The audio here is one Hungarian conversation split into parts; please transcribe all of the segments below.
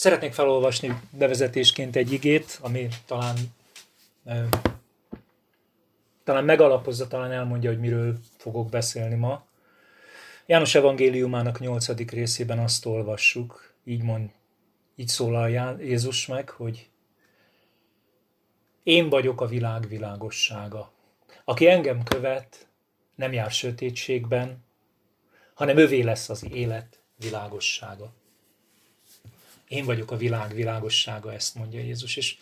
Szeretnék felolvasni bevezetésként egy igét, ami talán talán megalapozza, talán elmondja, hogy miről fogok beszélni ma. János evangéliumának nyolcadik részében azt olvassuk, így mond, így szólal Jézus meg, hogy én vagyok a világ világossága. Aki engem követ, nem jár sötétségben, hanem övé lesz az élet világossága. Én vagyok a világ világossága, ezt mondja Jézus. És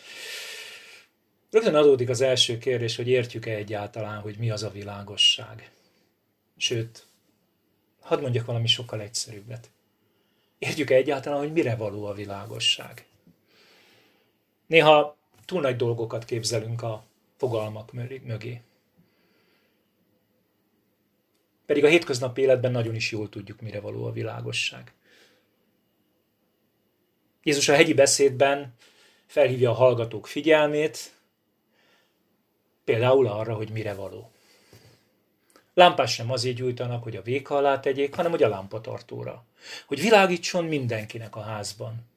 rögtön adódik az első kérdés, hogy értjük-e egyáltalán, hogy mi az a világosság. Sőt, hadd mondjak valami sokkal egyszerűbbet. Értjük-e egyáltalán, hogy mire való a világosság? Néha túl nagy dolgokat képzelünk a fogalmak mögé. Pedig a hétköznapi életben nagyon is jól tudjuk, mire való a világosság. Jézus a hegyi beszédben felhívja a hallgatók figyelmét, például arra, hogy mire való. Lámpás sem azért gyújtanak, hogy a véka alá tegyék, hanem hogy a lámpatartóra. Hogy világítson mindenkinek a házban.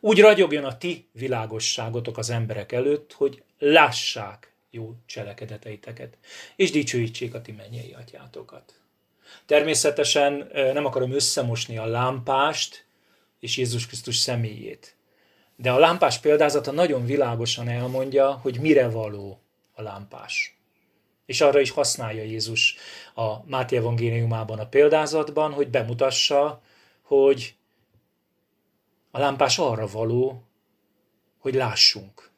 Úgy ragyogjon a ti világosságotok az emberek előtt, hogy lássák jó cselekedeteiteket, és dicsőítsék a ti mennyei atyátokat. Természetesen nem akarom összemosni a lámpást és Jézus Krisztus személyét. De a lámpás példázata nagyon világosan elmondja, hogy mire való a lámpás. És arra is használja Jézus a Máté evangéliumában a példázatban, hogy bemutassa, hogy a lámpás arra való, hogy lássunk,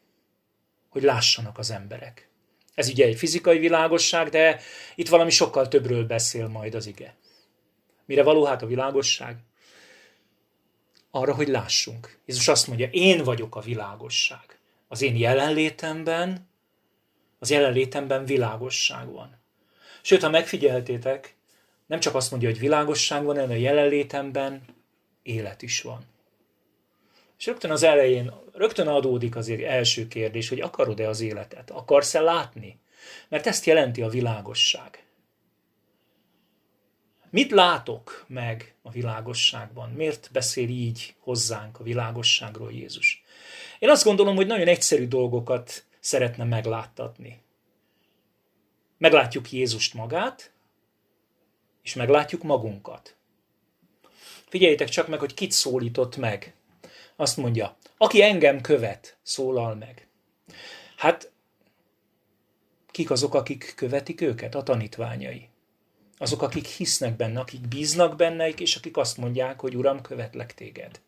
hogy lássanak az emberek. Ez ugye egy fizikai világosság, de itt valami sokkal többről beszél majd az ige. Mire való hát a világosság? Arra, hogy lássunk. Jézus azt mondja, én vagyok a világosság. Az én jelenlétemben, az jelenlétemben világosság van. Sőt, ha megfigyeltétek, nem csak azt mondja, hogy világosság van, hanem a jelenlétemben élet is van. És rögtön az elején, rögtön adódik azért első kérdés, hogy akarod-e az életet? Akarsz-e látni? Mert ezt jelenti a világosság. Mit látok meg a világosságban? Miért beszél így hozzánk a világosságról Jézus? Én azt gondolom, hogy nagyon egyszerű dolgokat szeretne megláttatni. Meglátjuk Jézust magát, és meglátjuk magunkat. Figyeljétek csak meg, hogy kit szólított meg azt mondja, aki engem követ, szólal meg. Hát, kik azok, akik követik őket? A tanítványai. Azok, akik hisznek benne, akik bíznak benne, és akik azt mondják, hogy Uram, követlek téged.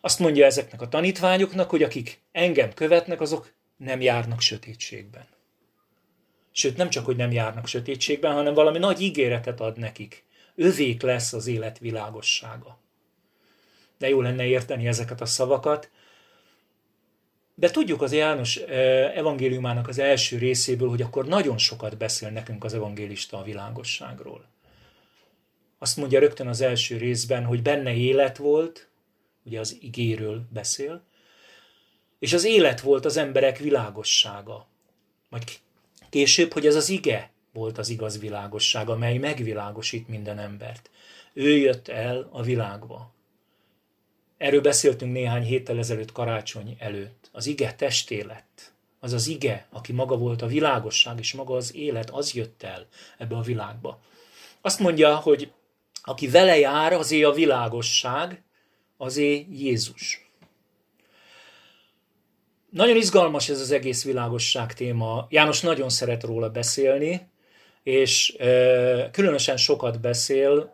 Azt mondja ezeknek a tanítványoknak, hogy akik engem követnek, azok nem járnak sötétségben. Sőt, nem csak, hogy nem járnak sötétségben, hanem valami nagy ígéretet ad nekik. Övék lesz az élet világossága de jó lenne érteni ezeket a szavakat. De tudjuk az János evangéliumának az első részéből, hogy akkor nagyon sokat beszél nekünk az evangélista a világosságról. Azt mondja rögtön az első részben, hogy benne élet volt, ugye az igéről beszél, és az élet volt az emberek világossága. Majd később, hogy ez az ige volt az igaz világosság, amely megvilágosít minden embert. Ő jött el a világba. Erről beszéltünk néhány héttel ezelőtt karácsony előtt. Az ige testé lett. Az az ige, aki maga volt a világosság, és maga az élet, az jött el ebbe a világba. Azt mondja, hogy aki vele jár, azé a világosság, azé Jézus. Nagyon izgalmas ez az egész világosság téma. János nagyon szeret róla beszélni, és különösen sokat beszél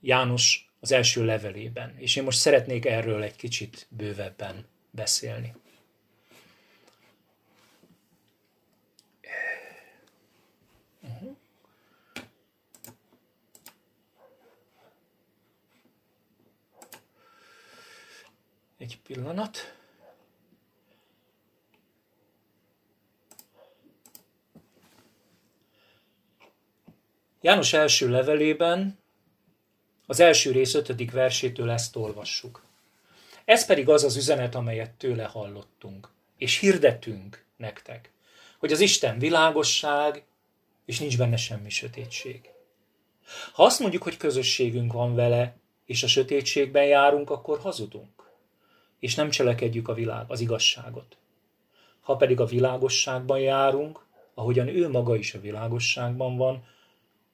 János az első levelében. És én most szeretnék erről egy kicsit bővebben beszélni. Uh-huh. Egy pillanat. János első levelében az első rész ötödik versétől ezt olvassuk. Ez pedig az az üzenet, amelyet tőle hallottunk, és hirdetünk nektek, hogy az Isten világosság, és nincs benne semmi sötétség. Ha azt mondjuk, hogy közösségünk van vele, és a sötétségben járunk, akkor hazudunk, és nem cselekedjük a világ, az igazságot. Ha pedig a világosságban járunk, ahogyan ő maga is a világosságban van,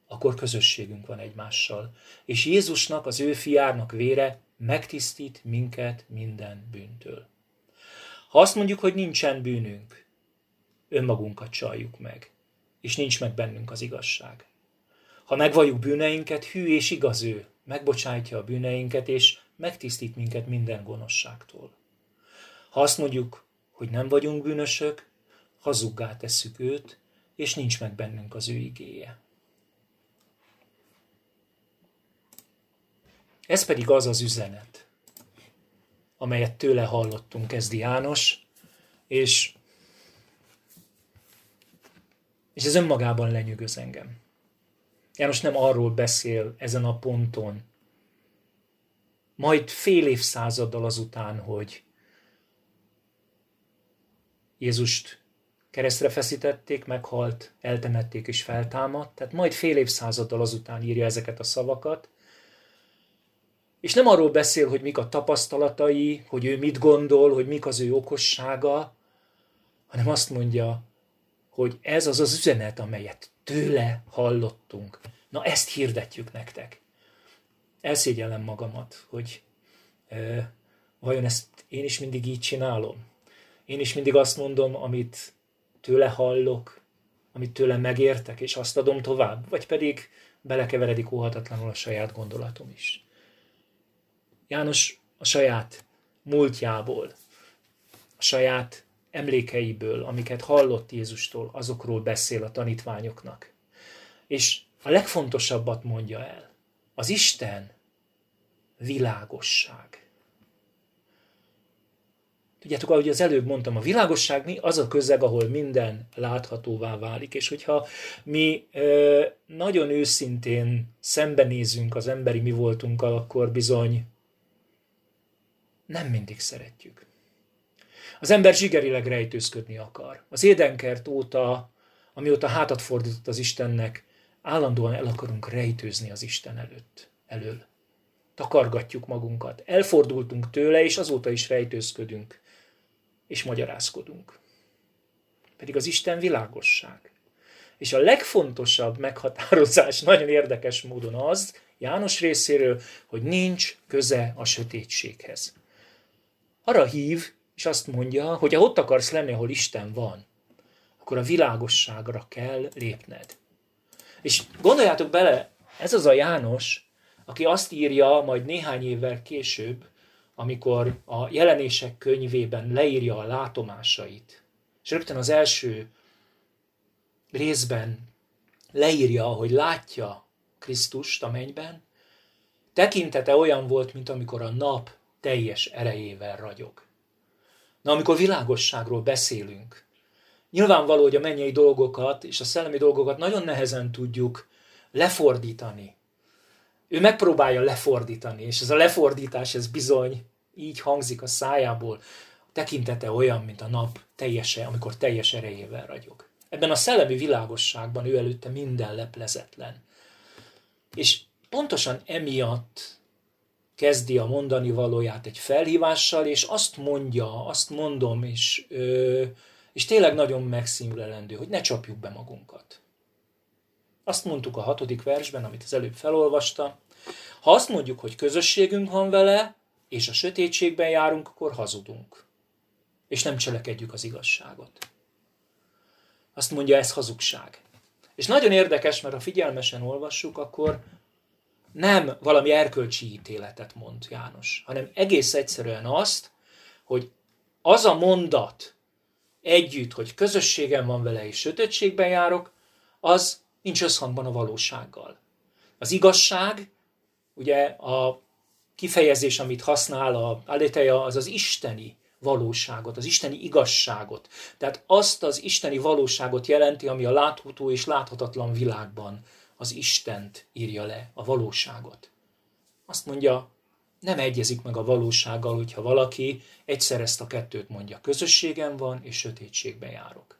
akkor közösségünk van egymással. És Jézusnak, az ő fiárnak vére megtisztít minket minden bűntől. Ha azt mondjuk, hogy nincsen bűnünk, önmagunkat csaljuk meg, és nincs meg bennünk az igazság. Ha megvalljuk bűneinket, hű és igaz ő, megbocsájtja a bűneinket, és megtisztít minket minden gonoszságtól. Ha azt mondjuk, hogy nem vagyunk bűnösök, hazuggá tesszük őt, és nincs meg bennünk az ő igéje. Ez pedig az az üzenet, amelyet tőle hallottunk, kezdi János, és, és ez önmagában lenyűgöz engem. János nem arról beszél ezen a ponton, majd fél évszázaddal azután, hogy Jézust keresztre feszítették, meghalt, eltemették és feltámadt, tehát majd fél évszázaddal azután írja ezeket a szavakat, és nem arról beszél, hogy mik a tapasztalatai, hogy ő mit gondol, hogy mik az ő okossága, hanem azt mondja, hogy ez az az üzenet, amelyet tőle hallottunk. Na ezt hirdetjük nektek. Elszégyellem magamat, hogy e, vajon ezt én is mindig így csinálom. Én is mindig azt mondom, amit tőle hallok, amit tőle megértek, és azt adom tovább, vagy pedig belekeveredik óhatatlanul a saját gondolatom is. János a saját múltjából, a saját emlékeiből, amiket hallott Jézustól, azokról beszél a tanítványoknak. És a legfontosabbat mondja el. Az Isten világosság. Tudjátok, ahogy az előbb mondtam, a világosság mi? Az a közeg, ahol minden láthatóvá válik. És hogyha mi ö, nagyon őszintén szembenézünk az emberi mi voltunkkal, akkor bizony nem mindig szeretjük. Az ember zsigerileg rejtőzködni akar. Az édenkert óta, amióta hátat fordított az Istennek, állandóan el akarunk rejtőzni az Isten előtt, elől. Takargatjuk magunkat, elfordultunk tőle, és azóta is rejtőzködünk, és magyarázkodunk. Pedig az Isten világosság. És a legfontosabb meghatározás nagyon érdekes módon az, János részéről, hogy nincs köze a sötétséghez arra hív, és azt mondja, hogy ha ott akarsz lenni, ahol Isten van, akkor a világosságra kell lépned. És gondoljátok bele, ez az a János, aki azt írja majd néhány évvel később, amikor a jelenések könyvében leírja a látomásait, és rögtön az első részben leírja, hogy látja Krisztust a mennyben, tekintete olyan volt, mint amikor a nap teljes erejével ragyog. Na, amikor világosságról beszélünk, nyilvánvaló, hogy a mennyei dolgokat és a szellemi dolgokat nagyon nehezen tudjuk lefordítani. Ő megpróbálja lefordítani, és ez a lefordítás, ez bizony így hangzik a szájából, a tekintete olyan, mint a nap teljese, amikor teljes erejével ragyog. Ebben a szellemi világosságban ő előtte minden leplezetlen. És pontosan emiatt kezdi a mondani valóját egy felhívással, és azt mondja, azt mondom, és, és tényleg nagyon megszínlelendő, hogy ne csapjuk be magunkat. Azt mondtuk a hatodik versben, amit az előbb felolvasta. Ha azt mondjuk, hogy közösségünk van vele, és a sötétségben járunk, akkor hazudunk. És nem cselekedjük az igazságot. Azt mondja, ez hazugság. És nagyon érdekes, mert ha figyelmesen olvassuk, akkor nem valami erkölcsi ítéletet mond János, hanem egész egyszerűen azt, hogy az a mondat együtt, hogy közösségem van vele és sötétségben járok, az nincs összhangban a valósággal. Az igazság, ugye a kifejezés, amit használ a Aletheia, az az isteni valóságot, az isteni igazságot. Tehát azt az isteni valóságot jelenti, ami a látható és láthatatlan világban az Istent írja le, a valóságot. Azt mondja, nem egyezik meg a valósággal, hogyha valaki egyszer ezt a kettőt mondja. Közösségem van, és sötétségben járok.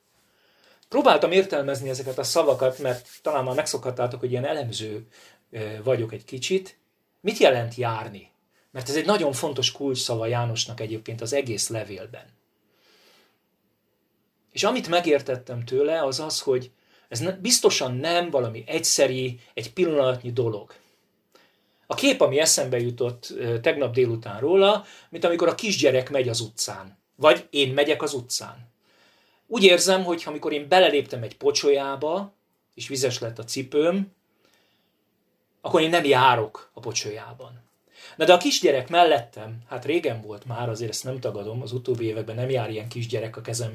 Próbáltam értelmezni ezeket a szavakat, mert talán már megszokhattátok, hogy ilyen elemző vagyok egy kicsit. Mit jelent járni? Mert ez egy nagyon fontos kulcsszava Jánosnak egyébként az egész levélben. És amit megértettem tőle, az az, hogy ez biztosan nem valami egyszeri, egy pillanatnyi dolog. A kép, ami eszembe jutott tegnap délután róla, mint amikor a kisgyerek megy az utcán. Vagy én megyek az utcán. Úgy érzem, hogy amikor én beleléptem egy pocsolyába, és vizes lett a cipőm, akkor én nem járok a pocsolyában. Na de a kisgyerek mellettem, hát régen volt már, azért ezt nem tagadom, az utóbbi években nem jár ilyen kisgyerek a kezem,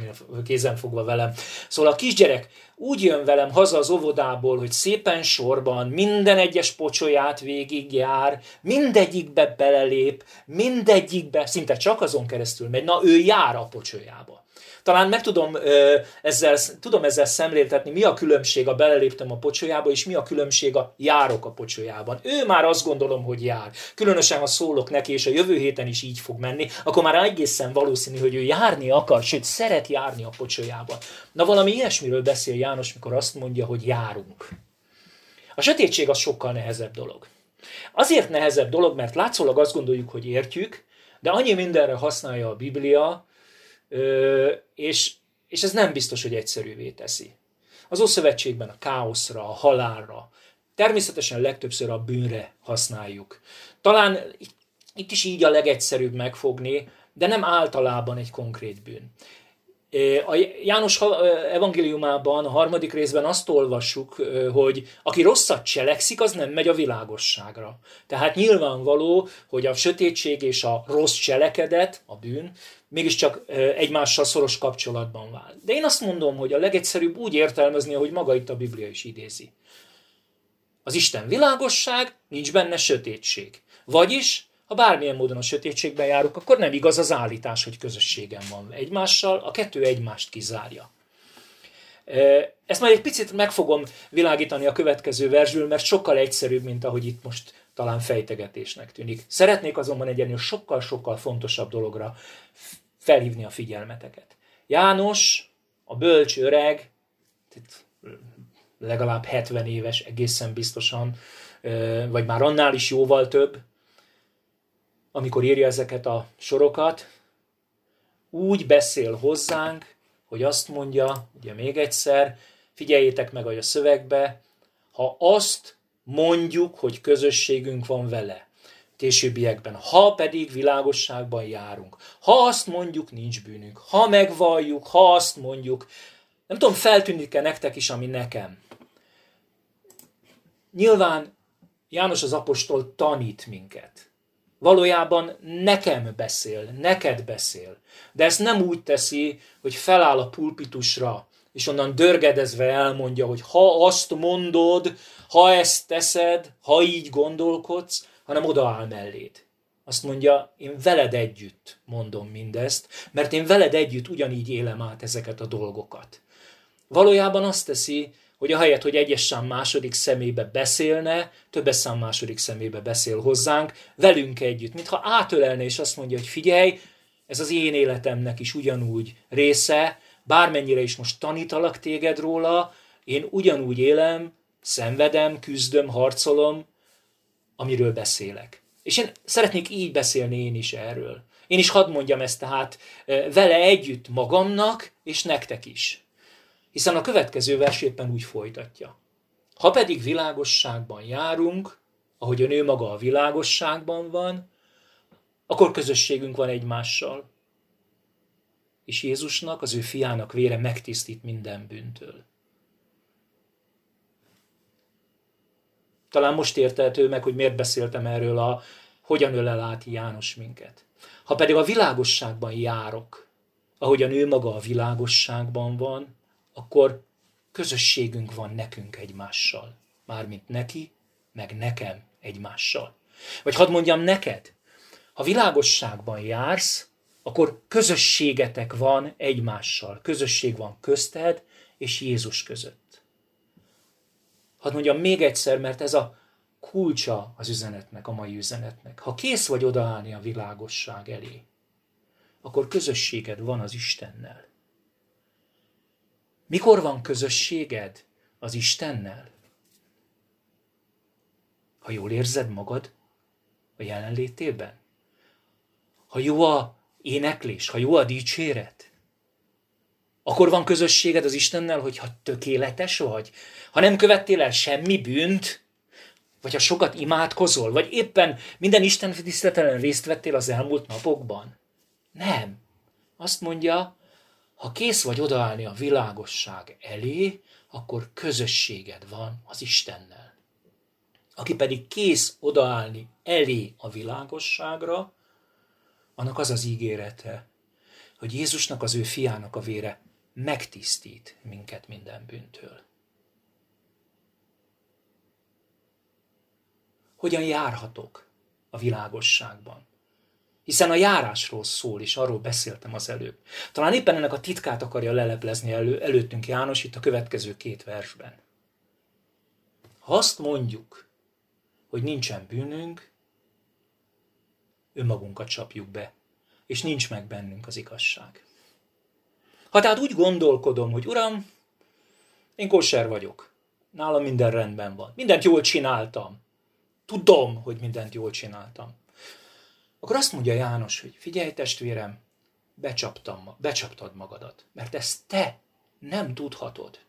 kézen fogva velem. Szóval a kisgyerek úgy jön velem haza az óvodából, hogy szépen sorban minden egyes pocsolyát végigjár, mindegyikbe belelép, mindegyikbe, szinte csak azon keresztül megy, na ő jár a pocsolyába. Talán meg tudom ezzel, tudom ezzel szemléltetni, mi a különbség a beleléptem a pocsolyába, és mi a különbség a járok a pocsolyában. Ő már azt gondolom, hogy jár. Különösen, ha szólok neki, és a jövő héten is így fog menni, akkor már egészen valószínű, hogy ő járni akar, sőt, szeret járni a pocsolyába. Na valami ilyesmiről beszél János, mikor azt mondja, hogy járunk. A sötétség az sokkal nehezebb dolog. Azért nehezebb dolog, mert látszólag azt gondoljuk, hogy értjük, de annyi mindenre használja a Biblia, és, és ez nem biztos, hogy egyszerűvé teszi. Az Ószövetségben a káoszra, a halálra, természetesen legtöbbször a bűnre használjuk. Talán itt is így a legegyszerűbb megfogni, de nem általában egy konkrét bűn. A János evangéliumában, a harmadik részben azt olvassuk, hogy aki rosszat cselekszik, az nem megy a világosságra. Tehát nyilvánvaló, hogy a sötétség és a rossz cselekedet, a bűn, mégiscsak egymással szoros kapcsolatban vál. De én azt mondom, hogy a legegyszerűbb úgy értelmezni, hogy maga itt a Biblia is idézi. Az Isten világosság, nincs benne sötétség. Vagyis ha bármilyen módon a sötétségben járok, akkor nem igaz az állítás, hogy közösségem van egymással, a kettő egymást kizárja. Ezt majd egy picit meg fogom világítani a következő versből, mert sokkal egyszerűbb, mint ahogy itt most talán fejtegetésnek tűnik. Szeretnék azonban egy ennél sokkal-sokkal fontosabb dologra felhívni a figyelmeteket. János, a bölcs öreg, legalább 70 éves, egészen biztosan, vagy már annál is jóval több, amikor írja ezeket a sorokat, úgy beszél hozzánk, hogy azt mondja, ugye még egyszer, figyeljétek meg, a szövegbe, ha azt mondjuk, hogy közösségünk van vele, későbbiekben, ha pedig világosságban járunk, ha azt mondjuk, nincs bűnünk, ha megvalljuk, ha azt mondjuk, nem tudom, feltűnik-e nektek is, ami nekem. Nyilván János az apostol tanít minket valójában nekem beszél, neked beszél. De ezt nem úgy teszi, hogy feláll a pulpitusra, és onnan dörgedezve elmondja, hogy ha azt mondod, ha ezt teszed, ha így gondolkodsz, hanem odaáll melléd. Azt mondja, én veled együtt mondom mindezt, mert én veled együtt ugyanígy élem át ezeket a dolgokat. Valójában azt teszi, hogy ahelyett, hogy egyes szám második szemébe beszélne, többes szám második szemébe beszél hozzánk, velünk együtt, mintha átölelne és azt mondja, hogy figyelj, ez az én életemnek is ugyanúgy része, bármennyire is most tanítalak téged róla, én ugyanúgy élem, szenvedem, küzdöm, harcolom, amiről beszélek. És én szeretnék így beszélni én is erről. Én is hadd mondjam ezt tehát eh, vele együtt magamnak, és nektek is hiszen a következő vers éppen úgy folytatja. Ha pedig világosságban járunk, ahogy a nő maga a világosságban van, akkor közösségünk van egymással. És Jézusnak, az ő fiának vére megtisztít minden bűntől. Talán most értehető meg, hogy miért beszéltem erről a hogyan ölel át János minket. Ha pedig a világosságban járok, ahogy a nő maga a világosságban van, akkor közösségünk van nekünk egymással. Mármint neki, meg nekem egymással. Vagy hadd mondjam neked, ha világosságban jársz, akkor közösségetek van egymással. Közösség van közted és Jézus között. Hadd mondjam még egyszer, mert ez a kulcsa az üzenetnek, a mai üzenetnek. Ha kész vagy odaállni a világosság elé, akkor közösséged van az Istennel. Mikor van közösséged az Istennel? Ha jól érzed magad a jelenlétében? Ha jó a éneklés, ha jó a dicséret, akkor van közösséged az Istennel, hogyha tökéletes vagy, ha nem követtél el semmi bűnt, vagy ha sokat imádkozol, vagy éppen minden Isten tiszteleten részt vettél az elmúlt napokban. Nem. Azt mondja, ha kész vagy odaállni a világosság elé, akkor közösséged van az Istennel. Aki pedig kész odaállni elé a világosságra, annak az az ígérete, hogy Jézusnak, az ő fiának a vére megtisztít minket minden bűntől. Hogyan járhatok a világosságban? Hiszen a járásról szól, és arról beszéltem az előbb. Talán éppen ennek a titkát akarja leleplezni elő, előttünk János itt a következő két versben. Ha azt mondjuk, hogy nincsen bűnünk, önmagunkat csapjuk be, és nincs meg bennünk az igazság. Ha tehát úgy gondolkodom, hogy Uram, én kosser vagyok, nálam minden rendben van, mindent jól csináltam, tudom, hogy mindent jól csináltam, akkor azt mondja János, hogy figyelj testvérem, becsaptam, becsaptad magadat, mert ezt te nem tudhatod.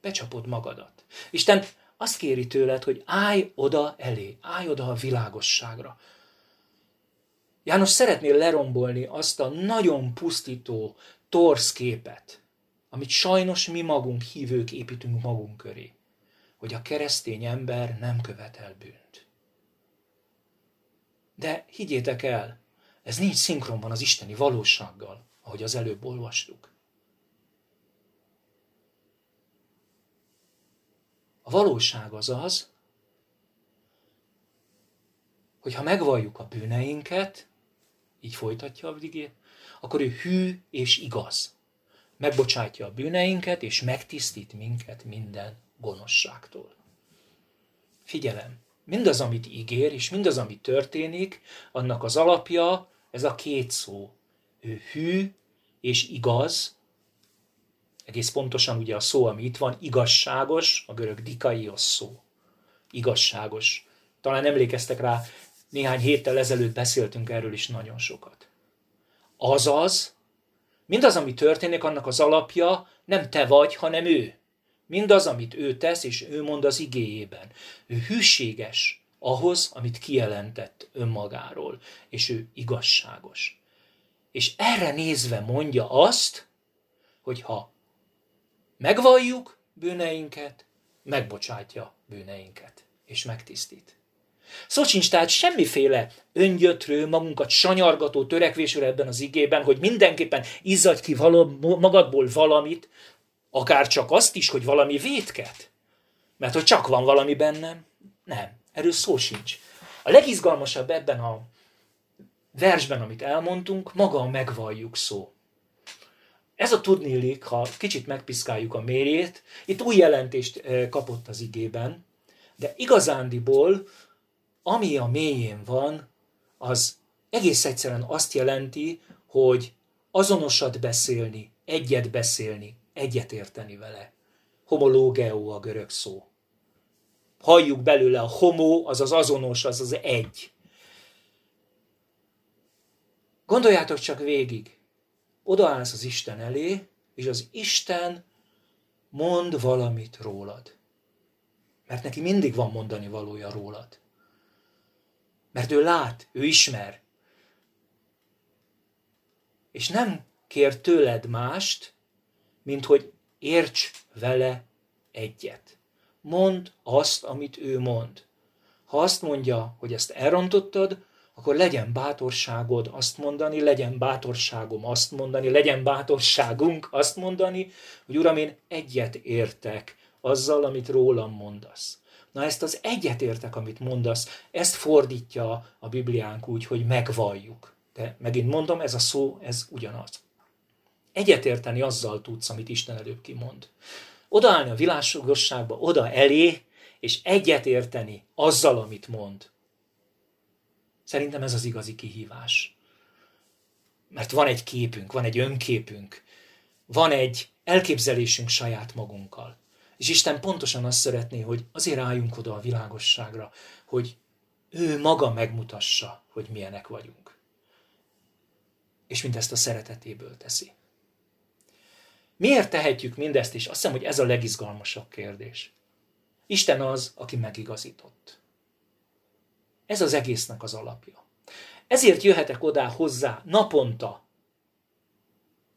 Becsapod magadat. Isten azt kéri tőled, hogy állj oda elé, állj oda a világosságra. János szeretné lerombolni azt a nagyon pusztító, torsz képet, amit sajnos mi magunk hívők építünk magunk köré, hogy a keresztény ember nem követel bűnt. De higgyétek el, ez nincs szinkronban az isteni valósággal, ahogy az előbb olvastuk. A valóság az az, hogy ha megvalljuk a bűneinket, így folytatja a vigét, akkor ő hű és igaz. Megbocsátja a bűneinket, és megtisztít minket minden gonoszságtól. Figyelem! Mindaz, amit ígér, és mindaz, ami történik, annak az alapja ez a két szó. Ő hű és igaz, egész pontosan ugye a szó, ami itt van, igazságos, a görög dikaios szó. Igazságos. Talán emlékeztek rá, néhány héttel ezelőtt beszéltünk erről is nagyon sokat. Azaz, mindaz, ami történik, annak az alapja nem te vagy, hanem ő. Mindaz, amit ő tesz, és ő mond az igéjében. Ő hűséges ahhoz, amit kijelentett önmagáról, és ő igazságos. És erre nézve mondja azt, hogy ha megvalljuk bűneinket, megbocsátja bűneinket, és megtisztít. Szó sincs tehát semmiféle öngyötrő, magunkat sanyargató törekvésről ebben az igében, hogy mindenképpen izzadj ki magadból valamit, Akár csak azt is, hogy valami vétket. Mert hogy csak van valami bennem, nem. Erről szó sincs. A legizgalmasabb ebben a versben, amit elmondtunk, maga a megvalljuk szó. Ez a tudnélik, ha kicsit megpiszkáljuk a mérjét, itt új jelentést kapott az igében, de igazándiból, ami a mélyén van, az egész egyszerűen azt jelenti, hogy azonosat beszélni, egyet beszélni, egyetérteni vele. Homológeó a görög szó. Halljuk belőle a homo, az az azonos, az az egy. Gondoljátok csak végig. Odaállsz az Isten elé, és az Isten mond valamit rólad. Mert neki mindig van mondani valója rólad. Mert ő lát, ő ismer. És nem kér tőled mást, mint hogy érts vele egyet. Mondd azt, amit ő mond. Ha azt mondja, hogy ezt elrontottad, akkor legyen bátorságod azt mondani, legyen bátorságom azt mondani, legyen bátorságunk azt mondani, hogy Uram, én egyet értek azzal, amit rólam mondasz. Na ezt az egyetértek, amit mondasz, ezt fordítja a Bibliánk úgy, hogy megvalljuk. De megint mondom, ez a szó, ez ugyanaz. Egyetérteni azzal tudsz, amit Isten előbb kimond. Odaállni a világosságba, oda elé, és egyetérteni azzal, amit mond. Szerintem ez az igazi kihívás. Mert van egy képünk, van egy önképünk, van egy elképzelésünk saját magunkkal. És Isten pontosan azt szeretné, hogy azért álljunk oda a világosságra, hogy ő maga megmutassa, hogy milyenek vagyunk. és mindezt a szeretetéből teszi. Miért tehetjük mindezt, és azt hiszem, hogy ez a legizgalmasabb kérdés. Isten az, aki megigazított. Ez az egésznek az alapja. Ezért jöhetek oda hozzá naponta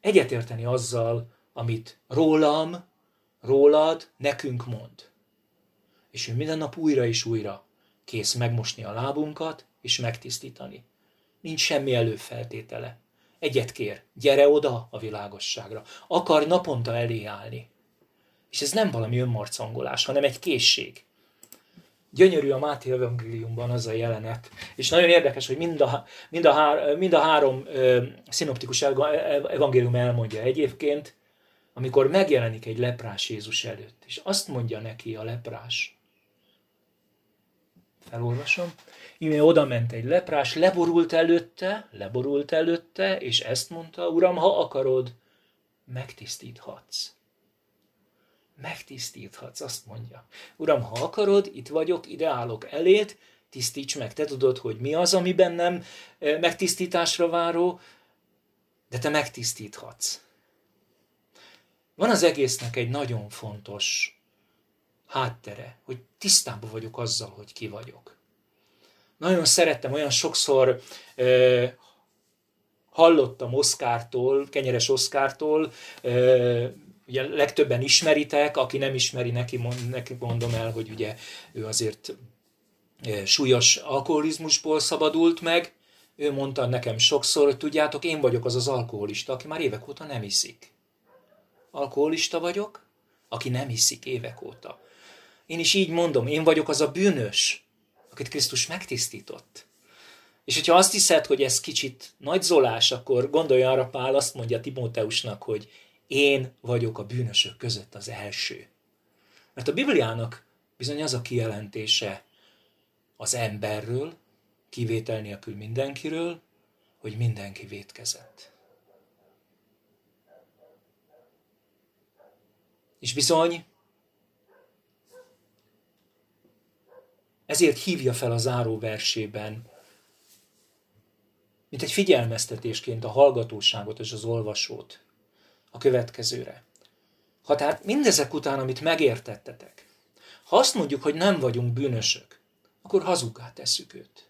egyetérteni azzal, amit rólam, rólad, nekünk mond. És ő minden nap újra és újra kész megmosni a lábunkat és megtisztítani. Nincs semmi előfeltétele. Egyet kér, gyere oda a világosságra. Akar naponta elé állni. És ez nem valami önmarcangolás, hanem egy készség. Gyönyörű a Máté evangéliumban az a jelenet, és nagyon érdekes, hogy mind a, mind a, hár, mind a három ö, szinoptikus evangélium elmondja egyébként, amikor megjelenik egy leprás Jézus előtt, és azt mondja neki a leprás, felolvasom, íme oda ment egy leprás, leborult előtte, leborult előtte, és ezt mondta, Uram, ha akarod, megtisztíthatsz. Megtisztíthatsz, azt mondja. Uram, ha akarod, itt vagyok, ide állok elét, tisztíts meg. Te tudod, hogy mi az, ami bennem megtisztításra váró, de te megtisztíthatsz. Van az egésznek egy nagyon fontos háttere, hogy tisztában vagyok azzal, hogy ki vagyok. Nagyon szerettem, olyan sokszor ö, hallottam Oszkártól, Kenyeres Oszkártól, ö, ugye legtöbben ismeritek, aki nem ismeri, neki, mond, neki mondom el, hogy ugye ő azért súlyos alkoholizmusból szabadult meg, ő mondta nekem sokszor, hogy tudjátok, én vagyok az az alkoholista, aki már évek óta nem iszik. Alkoholista vagyok, aki nem iszik évek óta. Én is így mondom, én vagyok az a bűnös, akit Krisztus megtisztított. És hogyha azt hiszed, hogy ez kicsit nagy zolás, akkor gondolj arra, Pál azt mondja Timóteusnak, hogy én vagyok a bűnösök között az első. Mert a Bibliának bizony az a kijelentése az emberről, kivétel nélkül mindenkiről, hogy mindenki vétkezett. És bizony Ezért hívja fel a záró versében, mint egy figyelmeztetésként a hallgatóságot és az olvasót a következőre. Ha tehát mindezek után, amit megértettetek, ha azt mondjuk, hogy nem vagyunk bűnösök, akkor hazugá tesszük őt.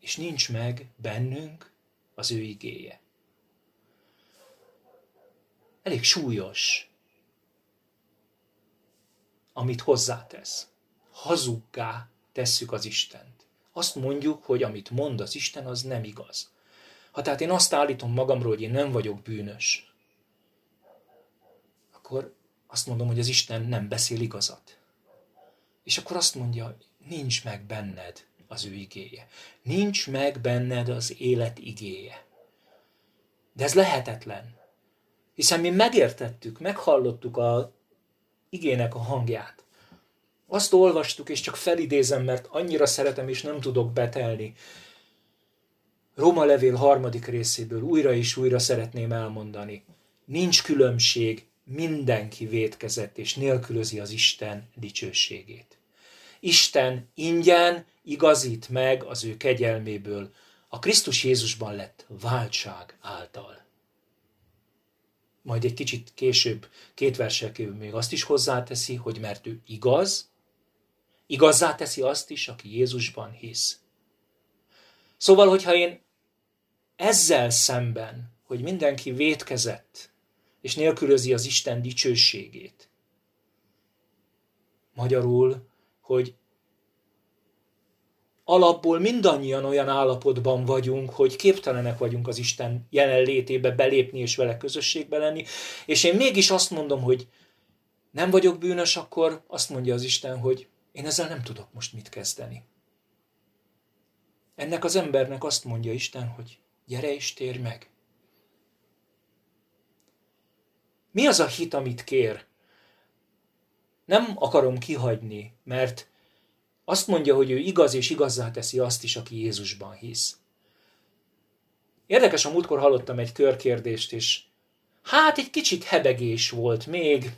És nincs meg bennünk az ő igéje. Elég súlyos, amit hozzátesz. Hazuggá tesszük az Istent. Azt mondjuk, hogy amit mond az Isten, az nem igaz. Ha tehát én azt állítom magamról, hogy én nem vagyok bűnös, akkor azt mondom, hogy az Isten nem beszél igazat. És akkor azt mondja, nincs meg benned az ő igéje. Nincs meg benned az élet igéje. De ez lehetetlen. Hiszen mi megértettük, meghallottuk a igének a hangját. Azt olvastuk, és csak felidézem, mert annyira szeretem, és nem tudok betelni. Roma levél harmadik részéből újra és újra szeretném elmondani. Nincs különbség, mindenki vétkezett, és nélkülözi az Isten dicsőségét. Isten ingyen igazít meg az ő kegyelméből, a Krisztus Jézusban lett váltság által. Majd egy kicsit később, két versel még azt is hozzáteszi, hogy mert ő igaz, Igazzá teszi azt is, aki Jézusban hisz. Szóval, hogyha én ezzel szemben, hogy mindenki vétkezett, és nélkülözi az Isten dicsőségét, magyarul, hogy alapból mindannyian olyan állapotban vagyunk, hogy képtelenek vagyunk az Isten jelenlétébe belépni és vele közösségbe lenni, és én mégis azt mondom, hogy nem vagyok bűnös, akkor azt mondja az Isten, hogy én ezzel nem tudok most mit kezdeni. Ennek az embernek azt mondja Isten, hogy gyere és térj meg. Mi az a hit, amit kér? Nem akarom kihagyni, mert azt mondja, hogy ő igaz és igazzá teszi azt is, aki Jézusban hisz. Érdekes, a múltkor hallottam egy körkérdést, és hát egy kicsit hebegés volt még,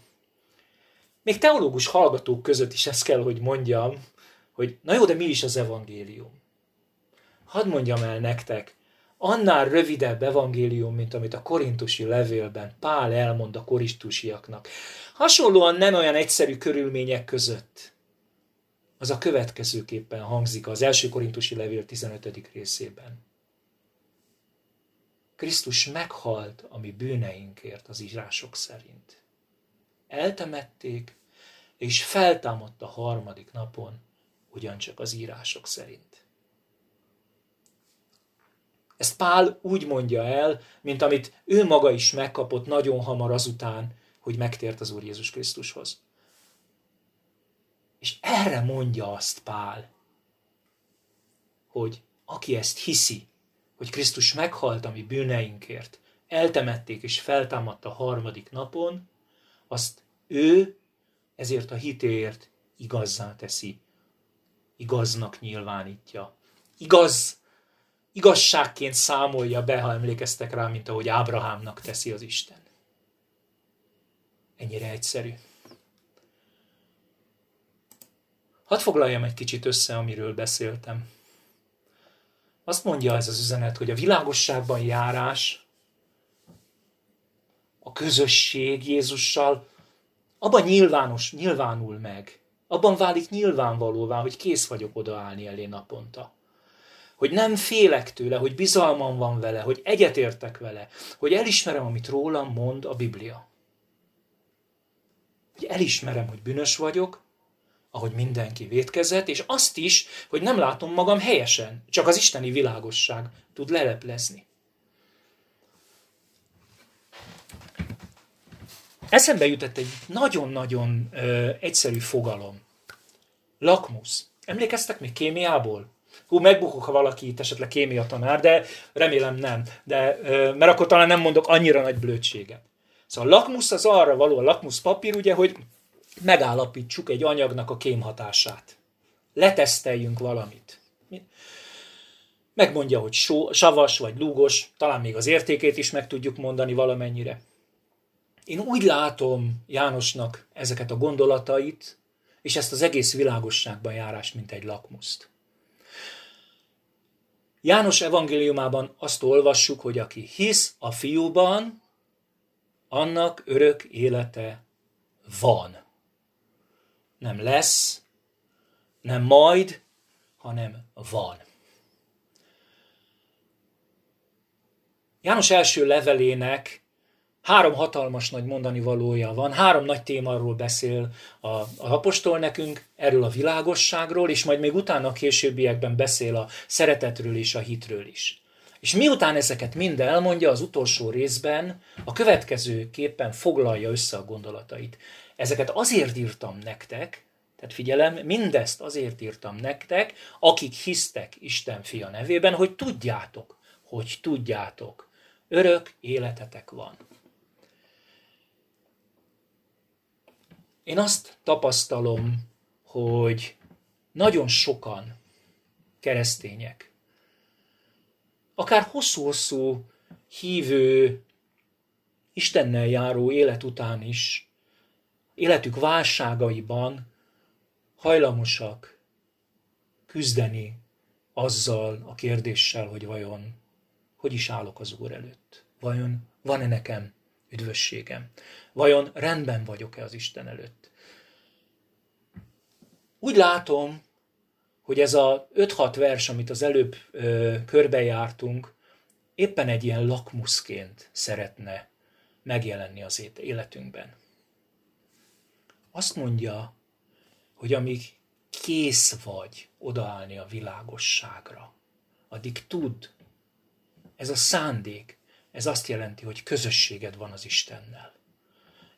még teológus hallgatók között is ezt kell, hogy mondjam, hogy na jó, de mi is az evangélium? Hadd mondjam el nektek, annál rövidebb evangélium, mint amit a korintusi levélben Pál elmond a korintusiaknak. Hasonlóan nem olyan egyszerű körülmények között. Az a következőképpen hangzik az első korintusi levél 15. részében. Krisztus meghalt a mi bűneinkért az írások szerint. Eltemették, és feltámadt a harmadik napon, ugyancsak az írások szerint. Ezt Pál úgy mondja el, mint amit ő maga is megkapott nagyon hamar azután, hogy megtért az Úr Jézus Krisztushoz. És erre mondja azt Pál, hogy aki ezt hiszi, hogy Krisztus meghalt a mi bűneinkért, eltemették és feltámadt a harmadik napon, azt ő ezért a hitéért igazzá teszi, igaznak nyilvánítja. Igaz, igazságként számolja be, ha emlékeztek rá, mint ahogy Ábrahámnak teszi az Isten. Ennyire egyszerű. Hadd foglaljam egy kicsit össze, amiről beszéltem. Azt mondja ez az üzenet, hogy a világosságban járás, a közösség Jézussal, abban nyilvános, nyilvánul meg. Abban válik nyilvánvalóvá, hogy kész vagyok odaállni elé naponta. Hogy nem félek tőle, hogy bizalmam van vele, hogy egyetértek vele, hogy elismerem, amit rólam mond a Biblia. Hogy elismerem, hogy bűnös vagyok, ahogy mindenki vétkezett, és azt is, hogy nem látom magam helyesen, csak az isteni világosság tud leleplezni. Eszembe jutott egy nagyon-nagyon ö, egyszerű fogalom. Lakmusz. Emlékeztek még kémiából? Hú, megbukok, ha valaki itt esetleg kémia tanár, de remélem nem. De, ö, mert akkor talán nem mondok annyira nagy blödséget. Szóval a lakmusz az arra való, a lakmusz papír, ugye, hogy megállapítsuk egy anyagnak a kémhatását. Leteszteljünk valamit. Megmondja, hogy só, savas vagy lúgos, talán még az értékét is meg tudjuk mondani valamennyire. Én úgy látom Jánosnak ezeket a gondolatait, és ezt az egész világosságban járás, mint egy lakmuszt. János evangéliumában azt olvassuk, hogy aki hisz a fiúban, annak örök élete van nem lesz, nem majd, hanem van. János első levelének három hatalmas nagy mondani valója van, három nagy témáról beszél a, a apostol nekünk, erről a világosságról, és majd még utána későbbiekben beszél a szeretetről és a hitről is. És miután ezeket mind elmondja, az utolsó részben a következő képpen foglalja össze a gondolatait. Ezeket azért írtam nektek, tehát figyelem, mindezt azért írtam nektek, akik hisztek Isten fia nevében, hogy tudjátok, hogy tudjátok, örök életetek van. Én azt tapasztalom, hogy nagyon sokan keresztények, akár hosszú-hosszú hívő, Istennel járó élet után is életük válságaiban hajlamosak küzdeni azzal a kérdéssel, hogy vajon hogy is állok az Úr előtt? Vajon van-e nekem üdvösségem? Vajon rendben vagyok-e az Isten előtt? Úgy látom, hogy ez a 5-6 vers, amit az előbb ö, körbejártunk, éppen egy ilyen lakmuszként szeretne megjelenni az életünkben. Azt mondja, hogy amíg kész vagy odaállni a világosságra, addig tud. Ez a szándék, ez azt jelenti, hogy közösséged van az Istennel.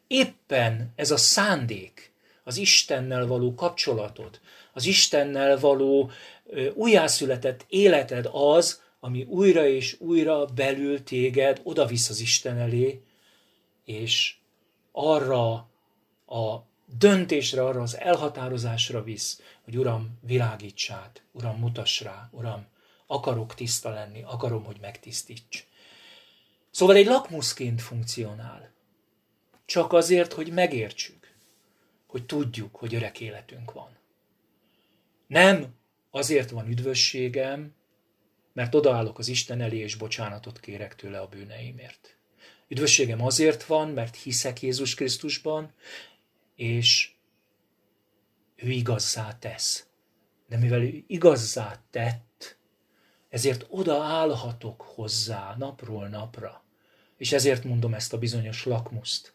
Éppen ez a szándék, az Istennel való kapcsolatod, az Istennel való újjászületett életed az, ami újra és újra belül téged odavisz az Isten elé, és arra a döntésre, arra az elhatározásra visz, hogy Uram, világítsát, Uram, mutass rá, Uram, akarok tiszta lenni, akarom, hogy megtisztíts. Szóval egy lakmuszként funkcionál. Csak azért, hogy megértsük, hogy tudjuk, hogy örök életünk van. Nem azért van üdvösségem, mert odaállok az Isten elé, és bocsánatot kérek tőle a bűneimért. Üdvösségem azért van, mert hiszek Jézus Krisztusban, és ő igazzá tesz. De mivel ő igazzá tett, ezért odaállhatok hozzá napról napra. És ezért mondom ezt a bizonyos lakmuszt.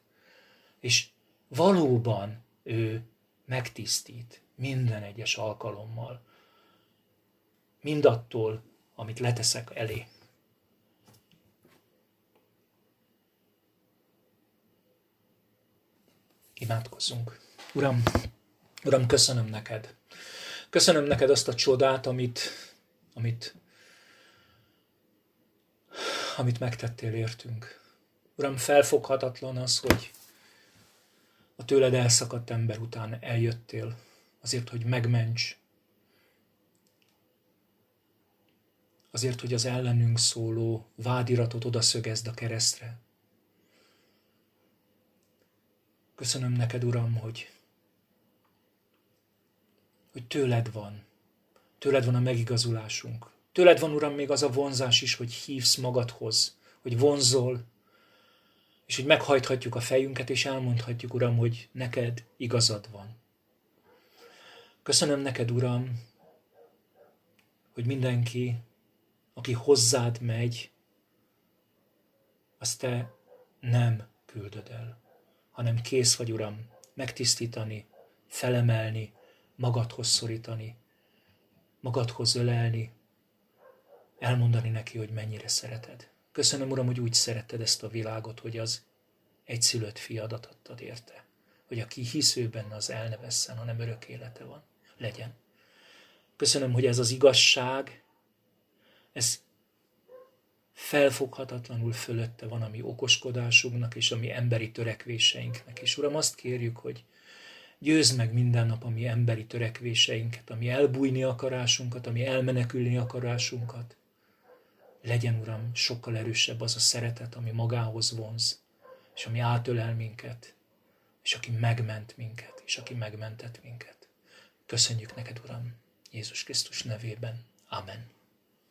És valóban ő megtisztít minden egyes alkalommal. Mindattól, amit leteszek elé. Imádkozzunk. Uram, Uram, köszönöm neked. Köszönöm neked azt a csodát, amit, amit, amit megtettél értünk. Uram, felfoghatatlan az, hogy a tőled elszakadt ember után eljöttél, azért, hogy megments, azért, hogy az ellenünk szóló vádiratot odaszögezd a keresztre. Köszönöm neked, Uram, hogy, hogy tőled van. Tőled van a megigazulásunk. Tőled van, Uram, még az a vonzás is, hogy hívsz magadhoz, hogy vonzol, és hogy meghajthatjuk a fejünket, és elmondhatjuk, Uram, hogy neked igazad van. Köszönöm neked, Uram, hogy mindenki, aki hozzád megy, azt te nem küldöd el, hanem kész vagy, Uram, megtisztítani, felemelni, magadhoz szorítani, magadhoz ölelni, elmondani neki, hogy mennyire szereted. Köszönöm, Uram, hogy úgy szeretted ezt a világot, hogy az egyszülött fiadat adtad érte, hogy aki hisző benne, az el hanem örök élete van. Legyen. Köszönöm, hogy ez az igazság, ez felfoghatatlanul fölötte van a mi okoskodásunknak és a mi emberi törekvéseinknek. És Uram, azt kérjük, hogy győzd meg minden nap a mi emberi törekvéseinket, a mi elbújni akarásunkat, a mi elmenekülni akarásunkat. Legyen, Uram, sokkal erősebb az a szeretet, ami magához vonz, és ami átölel minket, és aki megment minket, és aki megmentett minket. Köszönjük neked, Uram, Jézus Krisztus nevében. Amen.